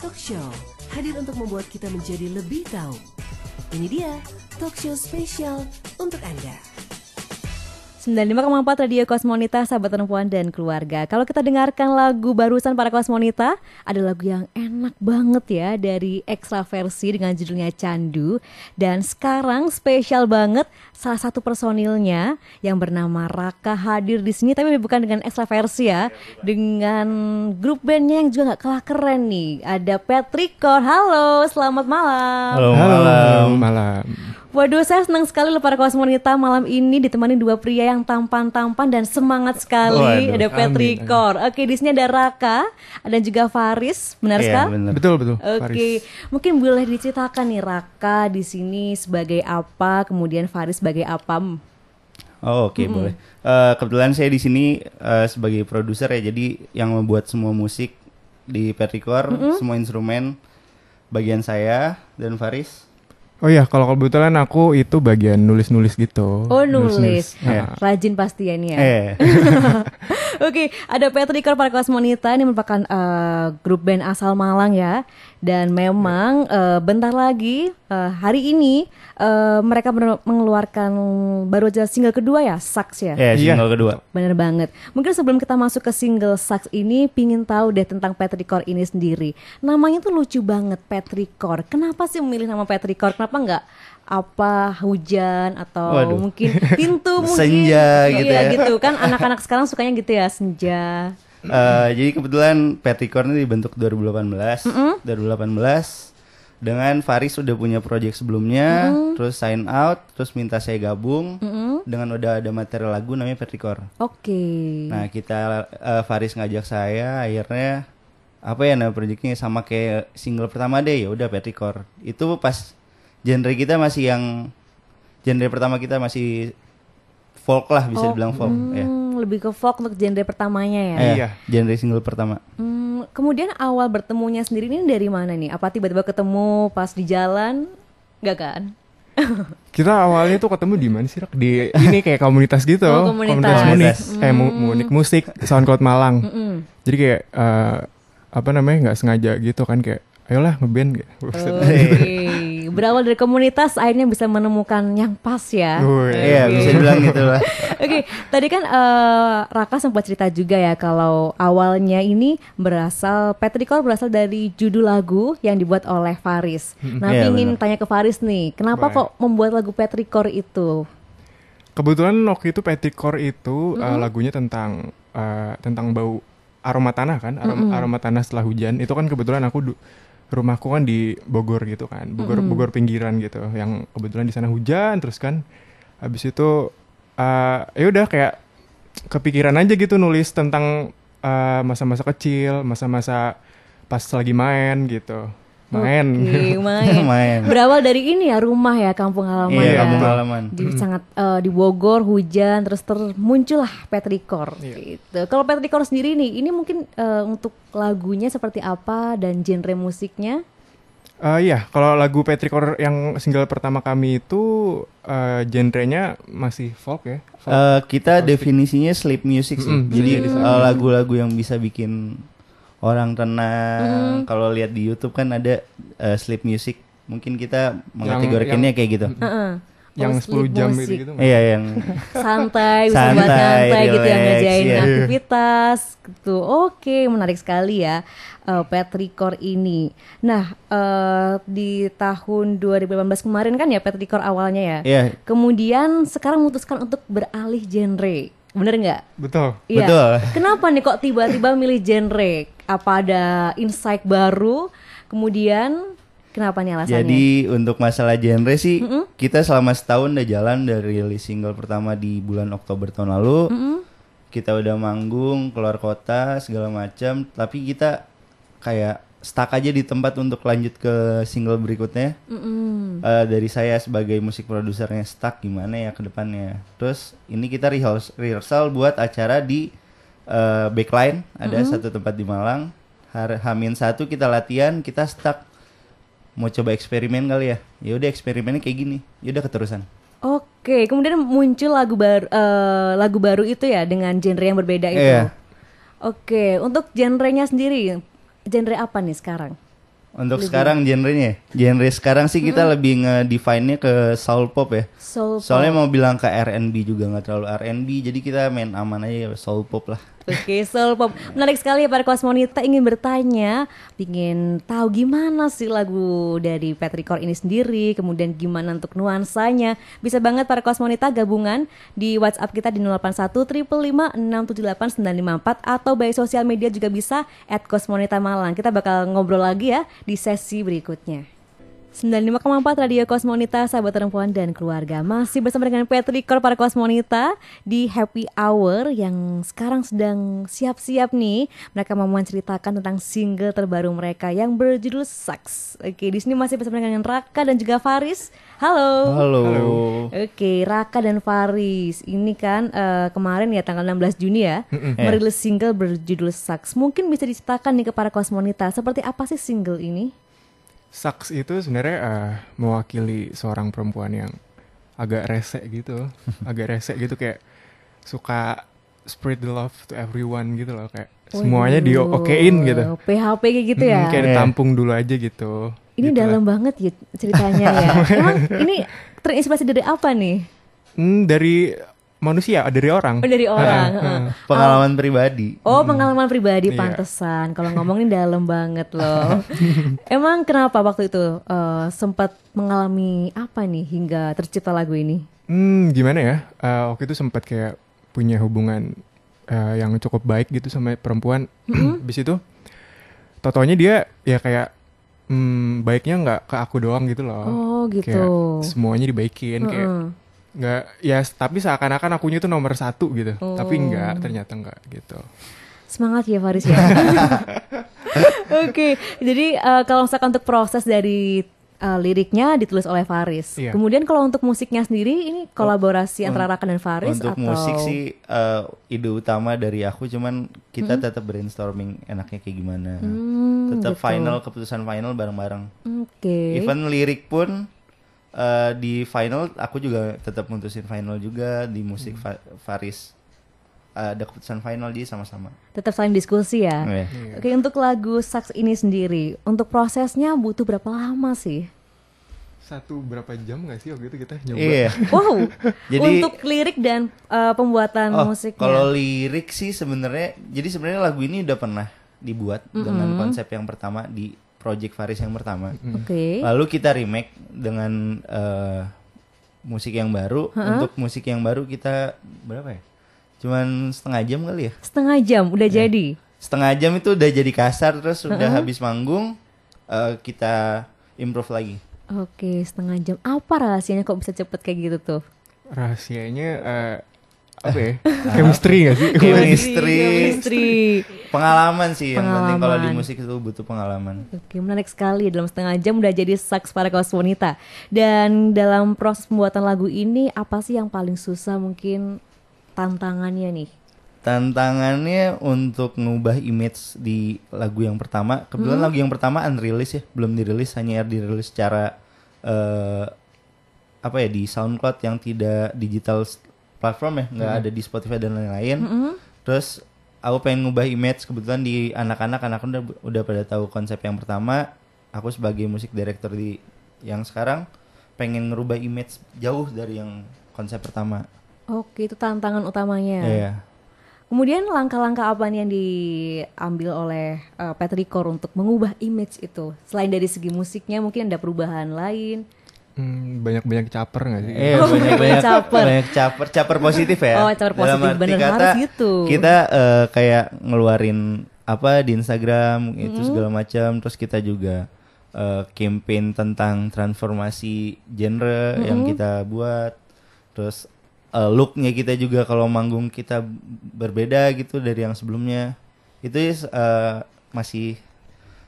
Talk Show hadir untuk membuat kita menjadi lebih tahu. Ini dia Talk Show spesial untuk Anda. 95,4 Radio Kosmonita, sahabat perempuan dan keluarga. Kalau kita dengarkan lagu barusan para Kosmonita, ada lagu yang enak banget ya dari ekstra versi dengan judulnya Candu. Dan sekarang spesial banget salah satu personilnya yang bernama Raka hadir di sini, tapi bukan dengan ekstra versi ya, dengan grup bandnya yang juga gak kalah keren nih. Ada Petrikor. Halo, selamat malam. Halo, Halo, malam. Waduh, saya senang sekali loh para kosmonita malam ini ditemani dua pria yang tampan-tampan dan semangat sekali. Waduh, ada Petrikor. Oke, di sini ada Raka, ada juga Faris. Benar Iya, sekali? bener. Betul betul. Oke, mungkin boleh diceritakan nih Raka di sini sebagai apa, kemudian Faris sebagai apa? Oh, oke boleh. Eh, kebetulan saya di sini eh, sebagai produser ya, jadi yang membuat semua musik di Petrikor, semua instrumen bagian saya dan Faris. Oh iya, kalau kebetulan aku itu bagian nulis-nulis gitu. Oh nulis, rajin pasti ya ini ya. Eh, Oke, ada Petrikor para Kosmonita ini merupakan eh, grup band asal Malang ya. Dan memang eh, bentar lagi eh, hari ini eh, mereka mengeluarkan baru aja single kedua ya, Sax ya. eh Iya. single kedua. Bener banget. Mungkin sebelum kita masuk ke single Sax ini, pingin tahu deh tentang Petrikor ini sendiri. Namanya tuh lucu banget, Petrikor. Kenapa sih memilih nama Petrikor? Kenapa nggak apa hujan atau Waduh. mungkin pintu mungkin Senja gitu Iya, ya. gitu kan anak-anak sekarang sukanya gitu ya senja. Eh, jadi kebetulan Petrikor ini dibentuk 2018. 2018 dengan Faris udah punya project sebelumnya, terus sign out, terus minta saya gabung dengan udah ada materi lagu namanya Petrikor. Oke. Nah kita eh, Faris ngajak saya akhirnya apa ya nama proyeknya sama kayak single pertama deh ya udah Petrikor itu pas genre kita masih yang genre pertama kita masih folk lah bisa dibilang folk ya. Hmm, lebih ke folk untuk genre pertamanya ya. Eh, Iya. genre single pertama. Hmm, kemudian awal bertemunya sendiri ini dari mana nih? Apa tiba-tiba ketemu pas di jalan? Gak kan? Kita awalnya tuh ketemu di mana sih? Rak? Di ini kayak komunitas gitu. Oh, komunitas. munik. Komunitas. Eh, mu- munik musik SoundCloud Malang. Mm-mm. Jadi kayak eh, apa namanya? nggak sengaja gitu kan kayak ayolah ngeband gitu. Oke. Berawal dari komunitas akhirnya bisa menemukan yang pas ya. Wih. Iya bisa dibilang gitu lah. Oke, tadi kan eh, Raka sempat cerita juga ya kalau awalnya ini berasal Petrikor berasal dari judul lagu yang dibuat oleh Faris. Nah, Iya, ingin benar. tanya ke Faris nih, kenapa Boleh. kok membuat lagu Petrikor itu? Kebetulan waktu itu Petrikor itu eh, lagunya tentang eh, tentang bau aroma tanah kan, aroma, aroma tanah setelah hujan. Itu kan kebetulan aku du- rumahku kan di Bogor gitu kan, Bogor Bogor pinggiran gitu. Yang kebetulan di sana hujan terus kan. Habis itu eh ya udah kayak kepikiran aja gitu nulis tentang eh, masa-masa kecil, masa-masa pas lagi main gitu. Main. Oke, main. Main. Berawal dari ini ya rumah ya kampung halaman Iya ya. kampung halaman. Di sangat eh, di Bogor hujan terus termuncullah Petrikor gitu. Kalau Petrikor sendiri nih, ini mungkin eh, untuk lagunya seperti apa dan genre musiknya? Eh iya, kalau lagu Petrikor yang single pertama kami itu eh genrenya masih folk ya. Folk. Eh, kita definisinya sleep music sih. Mm-mm, Jadi bisa eh, lagu-lagu yang bisa bikin orang tenang. Kalau lihat di YouTube kan ada eh, sleep music. Mungkin kita mengategorikannya yang- kayak gitu. Heeh. yang Oh, 10 sleep jam music. gitu gitu. Iya yang santai bisa buat Santai, santai gitu ya relax, ngerjain iya. aktivitas gitu oke menarik sekali ya eh, Petrikor ini nah eh, di tahun 2018 kemarin kan ya Petrikor awalnya ya Iya. kemudian sekarang memutuskan untuk beralih genre bener nggak Betul. Iya. Betul. Kenapa nih kok tiba-tiba milih genre? Apa ada insight baru? Kemudian kenapa nih alasannya? Jadi untuk masalah genre sih kita selama setahun udah jalan dari rilis single pertama di bulan Oktober tahun lalu. Kita udah manggung keluar kota segala macam, tapi kita kayak stuck aja di tempat untuk lanjut ke single berikutnya. Mm-mm. Eh, dari saya sebagai musik produsernya stuck gimana ya ke depannya. Terus ini kita rehearsal buat acara di eh, backline ada satu tempat di Malang. Hamin satu kita latihan, kita stuck mau coba eksperimen kali ya. Ya udah eksperimennya kayak gini. Ya udah keterusan. Oke, kemudian muncul lagu baru eh, lagu baru itu ya dengan genre yang berbeda itu. Iya. Oke, untuk genrenya sendiri, genre apa nih sekarang? Untuk sekarang genrenya, genre sekarang sih kita lebih nge-define-nya ke soul pop ya. Soul pop. Soalnya mau bilang ke R&B juga nggak terlalu R&B, jadi kita main aman aja ya, soul pop lah. Oke, soul pop. Menarik sekali ya para kosmonita ingin bertanya, ingin tahu gimana sih lagu dari Petricor ini sendiri, kemudian gimana untuk nuansanya. Bisa banget para kosmonita gabungan di WhatsApp kita di 081 678 954 atau by sosial media juga bisa at Kosmonita Malang. Kita bakal ngobrol lagi ya di sesi berikutnya. 95,4 Radio Kosmonita, sahabat perempuan dan keluarga. Masih bersama dengan Petrikor para Kosmonita Di Happy Hour yang sekarang sedang siap-siap nih. Mereka mau menceritakan tentang single terbaru mereka yang berjudul Sucks Oke, di sini masih bersama dengan Raka dan juga Faris. Halo. Halo. Oke, Raka dan Faris. Ini kan eh, kemarin ya tanggal 16 Juni ya Merilis single berjudul Sucks Mungkin bisa diceritakan nih ke para Kosmonita Seperti apa sih single ini? Sucks itu sebenarnya eh, mewakili seorang perempuan yang agak rese gitu, agak rese gitu kayak suka spread the love to everyone gitu loh kayak semuanya di okein gitu. Waduh, PHP kayak gitu ya. Mm, kayak Iya. ditampung dulu aja gitu. Ini Gitu lah. dalam banget ya ceritanya ya. Emang ini terinspirasi dari apa nih? Hmm, dari manusia, dari orang. Oh, dari orang. Heeh. Pengalaman pribadi. Oh pengalaman pribadi Iya. pantesan. Kalau ngomong ini dalam banget loh. Emang kenapa waktu itu eh, sempat mengalami apa nih hingga tercipta lagu ini? Hmm, gimana ya? Eh, waktu itu sempat kayak punya hubungan eh, yang cukup baik gitu sama perempuan. Habis itu, totonya dia ya kayak hmm, baiknya nggak ke aku doang gitu loh. Oh gitu. Kayak semuanya dibaikin kayak Heeh. Nggak ya tapi seakan-akan akunya tuh nomor satu gitu. Tapi Oh. enggak, ternyata enggak gitu. Semangat ya Faris ya. Oke, jadi eh, kalau misalkan untuk proses dari eh, liriknya ditulis oleh Faris. Iya. Kemudian kalau untuk musiknya sendiri ini kolaborasi antara Raka dan Faris Untuk atau musik sih eh, ide utama dari aku cuman kita tetap brainstorming enaknya kayak gimana. Hmm, tetap gitu. final keputusan final bareng-bareng. Oke. Even lirik pun eh, di final aku juga tetap mutusin final juga di musik Hmm. Fa- Faris Eh, ada keputusan final di sama-sama. Tetap saling diskusi ya. Iya. Oke, untuk lagu Sax ini sendiri, untuk prosesnya butuh berapa lama sih? Satu berapa jam nggak sih waktu itu kita nyoba? Iya. Wow. Jadi- untuk lirik dan eh, pembuatan Oh, musiknya. kalau lirik sih sebenarnya jadi sebenarnya lagu ini udah pernah dibuat dengan konsep yang pertama di Project Faris yang pertama. Oke. Lalu kita remake dengan eh, musik yang baru. Untuk musik yang baru kita berapa ya? Cuman setengah jam kali ya. Setengah jam udah Iya. jadi. Setengah jam itu udah jadi kasar terus udah habis manggung eh, kita improve lagi. Oke, setengah jam. Apa rahasianya kok bisa cepet kayak gitu tuh? Rahasianya eh, apa ya? Chemistry nggak sih? Chemistry. Chemistry. Pengalaman sih yang penting kalau di musik itu butuh pengalaman. Oke, menarik sekali. Dalam setengah jam udah jadi sax para kaos wanita. Dan dalam proses pembuatan lagu ini, apa sih yang paling susah mungkin tantangannya nih? Tantangannya untuk ngubah image di lagu yang pertama. Kebetulan lagu yang pertama unreleased ya, belum dirilis, hanya dirilis secara eh apa ya di SoundCloud yang tidak digital platform ya, nggak ada di Spotify dan lain-lain. Terus aku pengen ngubah image kebetulan di anak-anak anak udah udah pada tahu konsep yang pertama. Aku sebagai musik director di yang sekarang pengen ngerubah image jauh dari yang konsep pertama. Oke, itu tantangan utamanya. Iya. Kemudian langkah-langkah apa nih yang diambil oleh uh, Petricor untuk mengubah image itu? Selain dari segi musiknya, mungkin ada perubahan lain. Hmm, banyak-banyak caper nggak sih? Iya Oh, banyak banyak banyak caper. banyak caper caper positif ya. Oh, caper Dalam positif, arti bener, kata, harus gitu. Kita eh, kayak ngeluarin apa di Instagram Mm-hmm. itu segala macam. Terus kita juga eh, campaign tentang transformasi genre yang Mm-hmm. kita buat. Terus eh, looknya kita juga kalau manggung kita berbeda gitu dari yang sebelumnya. Itu eh, masih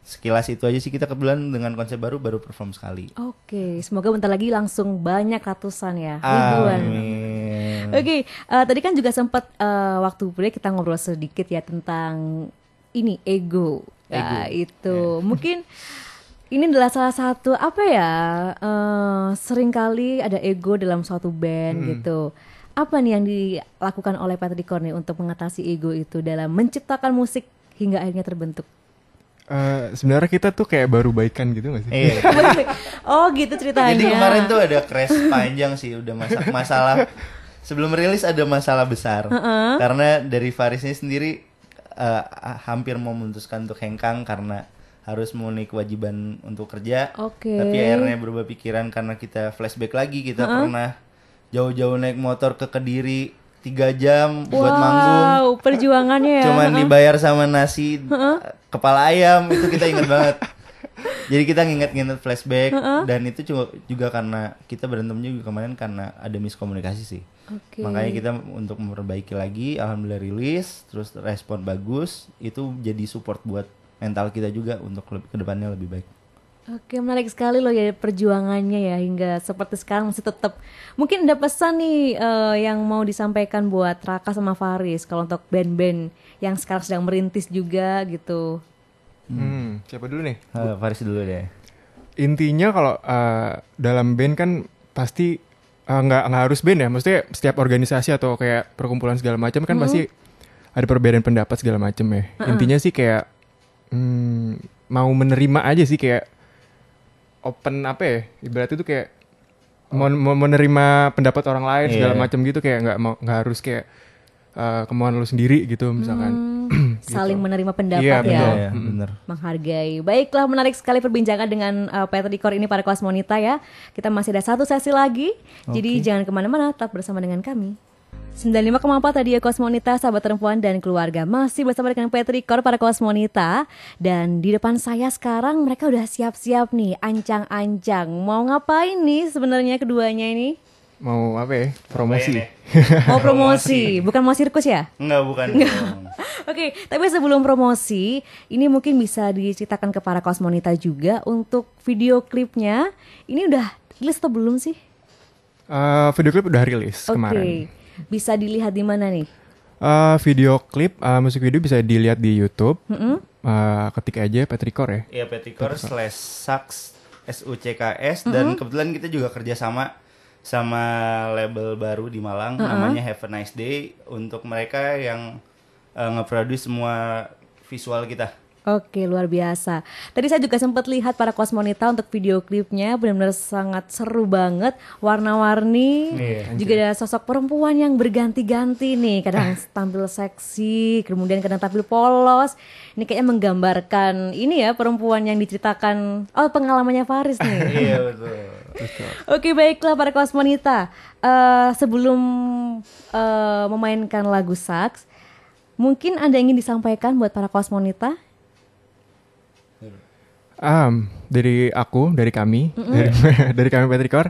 sekilas itu aja sih kita kebetulan dengan konsep baru baru perform sekali. Oke, semoga bentar lagi langsung banyak ratusan ya, ribuan. Oke, eh, tadi kan juga sempat eh, waktu break kita ngobrol sedikit ya tentang ini ego. Ya, itu mungkin ini adalah salah satu apa ya? eh sering kali ada ego dalam suatu band gitu. Apa nih yang dilakukan oleh Patrick nih untuk mengatasi ego itu dalam menciptakan musik hingga akhirnya terbentuk? Eh, sebenarnya kita tuh kayak baru baikan gitu gak sih? Iya. oh gitu ceritanya. Jadi kemarin tuh ada crash panjang sih, udah masa masalah sebelum rilis ada masalah besar. Karena dari Farisnya sendiri eh, hampir memutuskan untuk hengkang karena harus memenuhi kewajiban untuk kerja. Oke. Tapi akhirnya berubah pikiran karena kita flashback lagi kita pernah jauh-jauh naik motor ke Kediri tiga jam buat manggung. Wow, perjuangannya ya. Cuman dibayar sama nasi kepala ayam itu kita inget banget. Jadi kita nginget-nginget flashback dan itu juga, juga karena kita berantem juga kemarin karena ada miskomunikasi sih. Oke. Makanya kita untuk memperbaiki lagi, alhamdulillah rilis, terus respon bagus, itu jadi support buat mental kita juga untuk ke depannya lebih baik. Oke, menarik sekali loh ya perjuangannya ya hingga seperti sekarang masih tetap. Mungkin ada pesan nih eh, yang mau disampaikan buat Raka sama Faris kalau untuk band-band yang sekarang sedang merintis juga gitu. Hmm, siapa dulu nih? Eh, Faris dulu deh. Intinya kalau eh, dalam band kan pasti eh, nggak nggak harus band ya, maksudnya setiap organisasi atau kayak perkumpulan segala macam kan pasti ada perbedaan pendapat segala macam ya. Intinya sih kayak hmm, mau menerima aja sih kayak open apa ya? Ibaratnya tuh kayak mau, mau menerima pendapat orang lain segala Iya. macam gitu kayak nggak mau nggak harus kayak eh, kemauan lu sendiri gitu misalkan. Hmm, saling menerima pendapat Iya, ya. betul. Bener. menghargai. Baiklah, menarik sekali perbincangan dengan uh, Peter Dikor ini para Kosmonita ya. Kita masih ada satu sesi lagi, jadi jangan ke mana-mana, tetap bersama dengan kami. 95,4 tadi ya Kosmonita, sahabat perempuan dan keluarga Masih bersama dengan Peter Dikor para Kosmonita Dan di depan saya sekarang mereka udah siap-siap nih Ancang-ancang Mau ngapain nih sebenarnya keduanya ini? Mau apa ya? Promosi. ya? Mau promosi, bukan mau sirkus ya? Enggak, bukan. Oke, tapi sebelum promosi, ini mungkin bisa diceritakan ke para kosmonita juga untuk video klipnya. Ini udah rilis atau belum sih? Eh, video klip udah rilis Oke, kemarin. Bisa dilihat di mana nih? Eh, video klip, eh, musik video bisa dilihat di YouTube. Eh, ketik aja Petrikor ya. Iya, Petikor slash Saks S U C K S dan kebetulan kita juga kerja sama sama label baru di Malang namanya Have a Nice Day untuk mereka yang uh, nge-produce semua visual kita. Oke, luar biasa. Tadi saya juga sempat lihat para kosmonita untuk video klipnya benar-benar sangat seru banget, warna-warni. Iya, juga ada sosok perempuan yang berganti-ganti nih, kadang tampil seksi, kemudian kadang tampil polos. Ini kayaknya menggambarkan ini ya perempuan yang diceritakan oh pengalamannya Faris nih. iya, betul. Oke baiklah para kosmonita Eh, Sebelum eh, memainkan lagu Sax Mungkin ada yang ingin disampaikan buat para kosmonita Um, dari aku, dari kami, dari, dari kami Petrikor,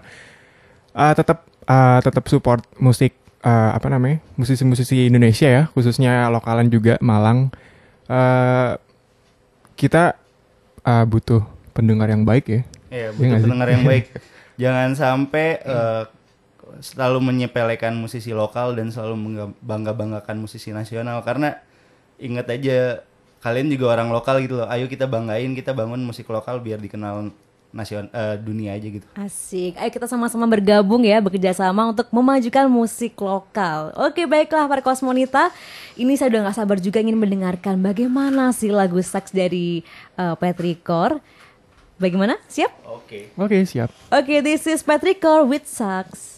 uh, tetap uh, tetap support musik uh, apa namanya musisi-musisi Indonesia ya, khususnya lokalan juga Malang. Uh, kita uh, butuh pendengar yang baik ya. Iya, Iya butuh sih? pendengar yang baik. Jangan sampai uh, selalu menyepelekan musisi lokal dan selalu bangga-banggakan musisi nasional karena ingat aja kalian juga orang lokal gitu loh. Ayo kita banggain, kita bangun musik lokal biar dikenal nasion eh, dunia aja gitu. Asik, ayo kita sama-sama bergabung ya Bekerja sama untuk memajukan musik lokal Oke baiklah para kosmonita Ini saya udah gak sabar juga ingin mendengarkan Bagaimana sih lagu Sax dari eh, Petrikor Bagaimana? Siap? Oke. Oke siap. Oke, this is Petrikor with Sax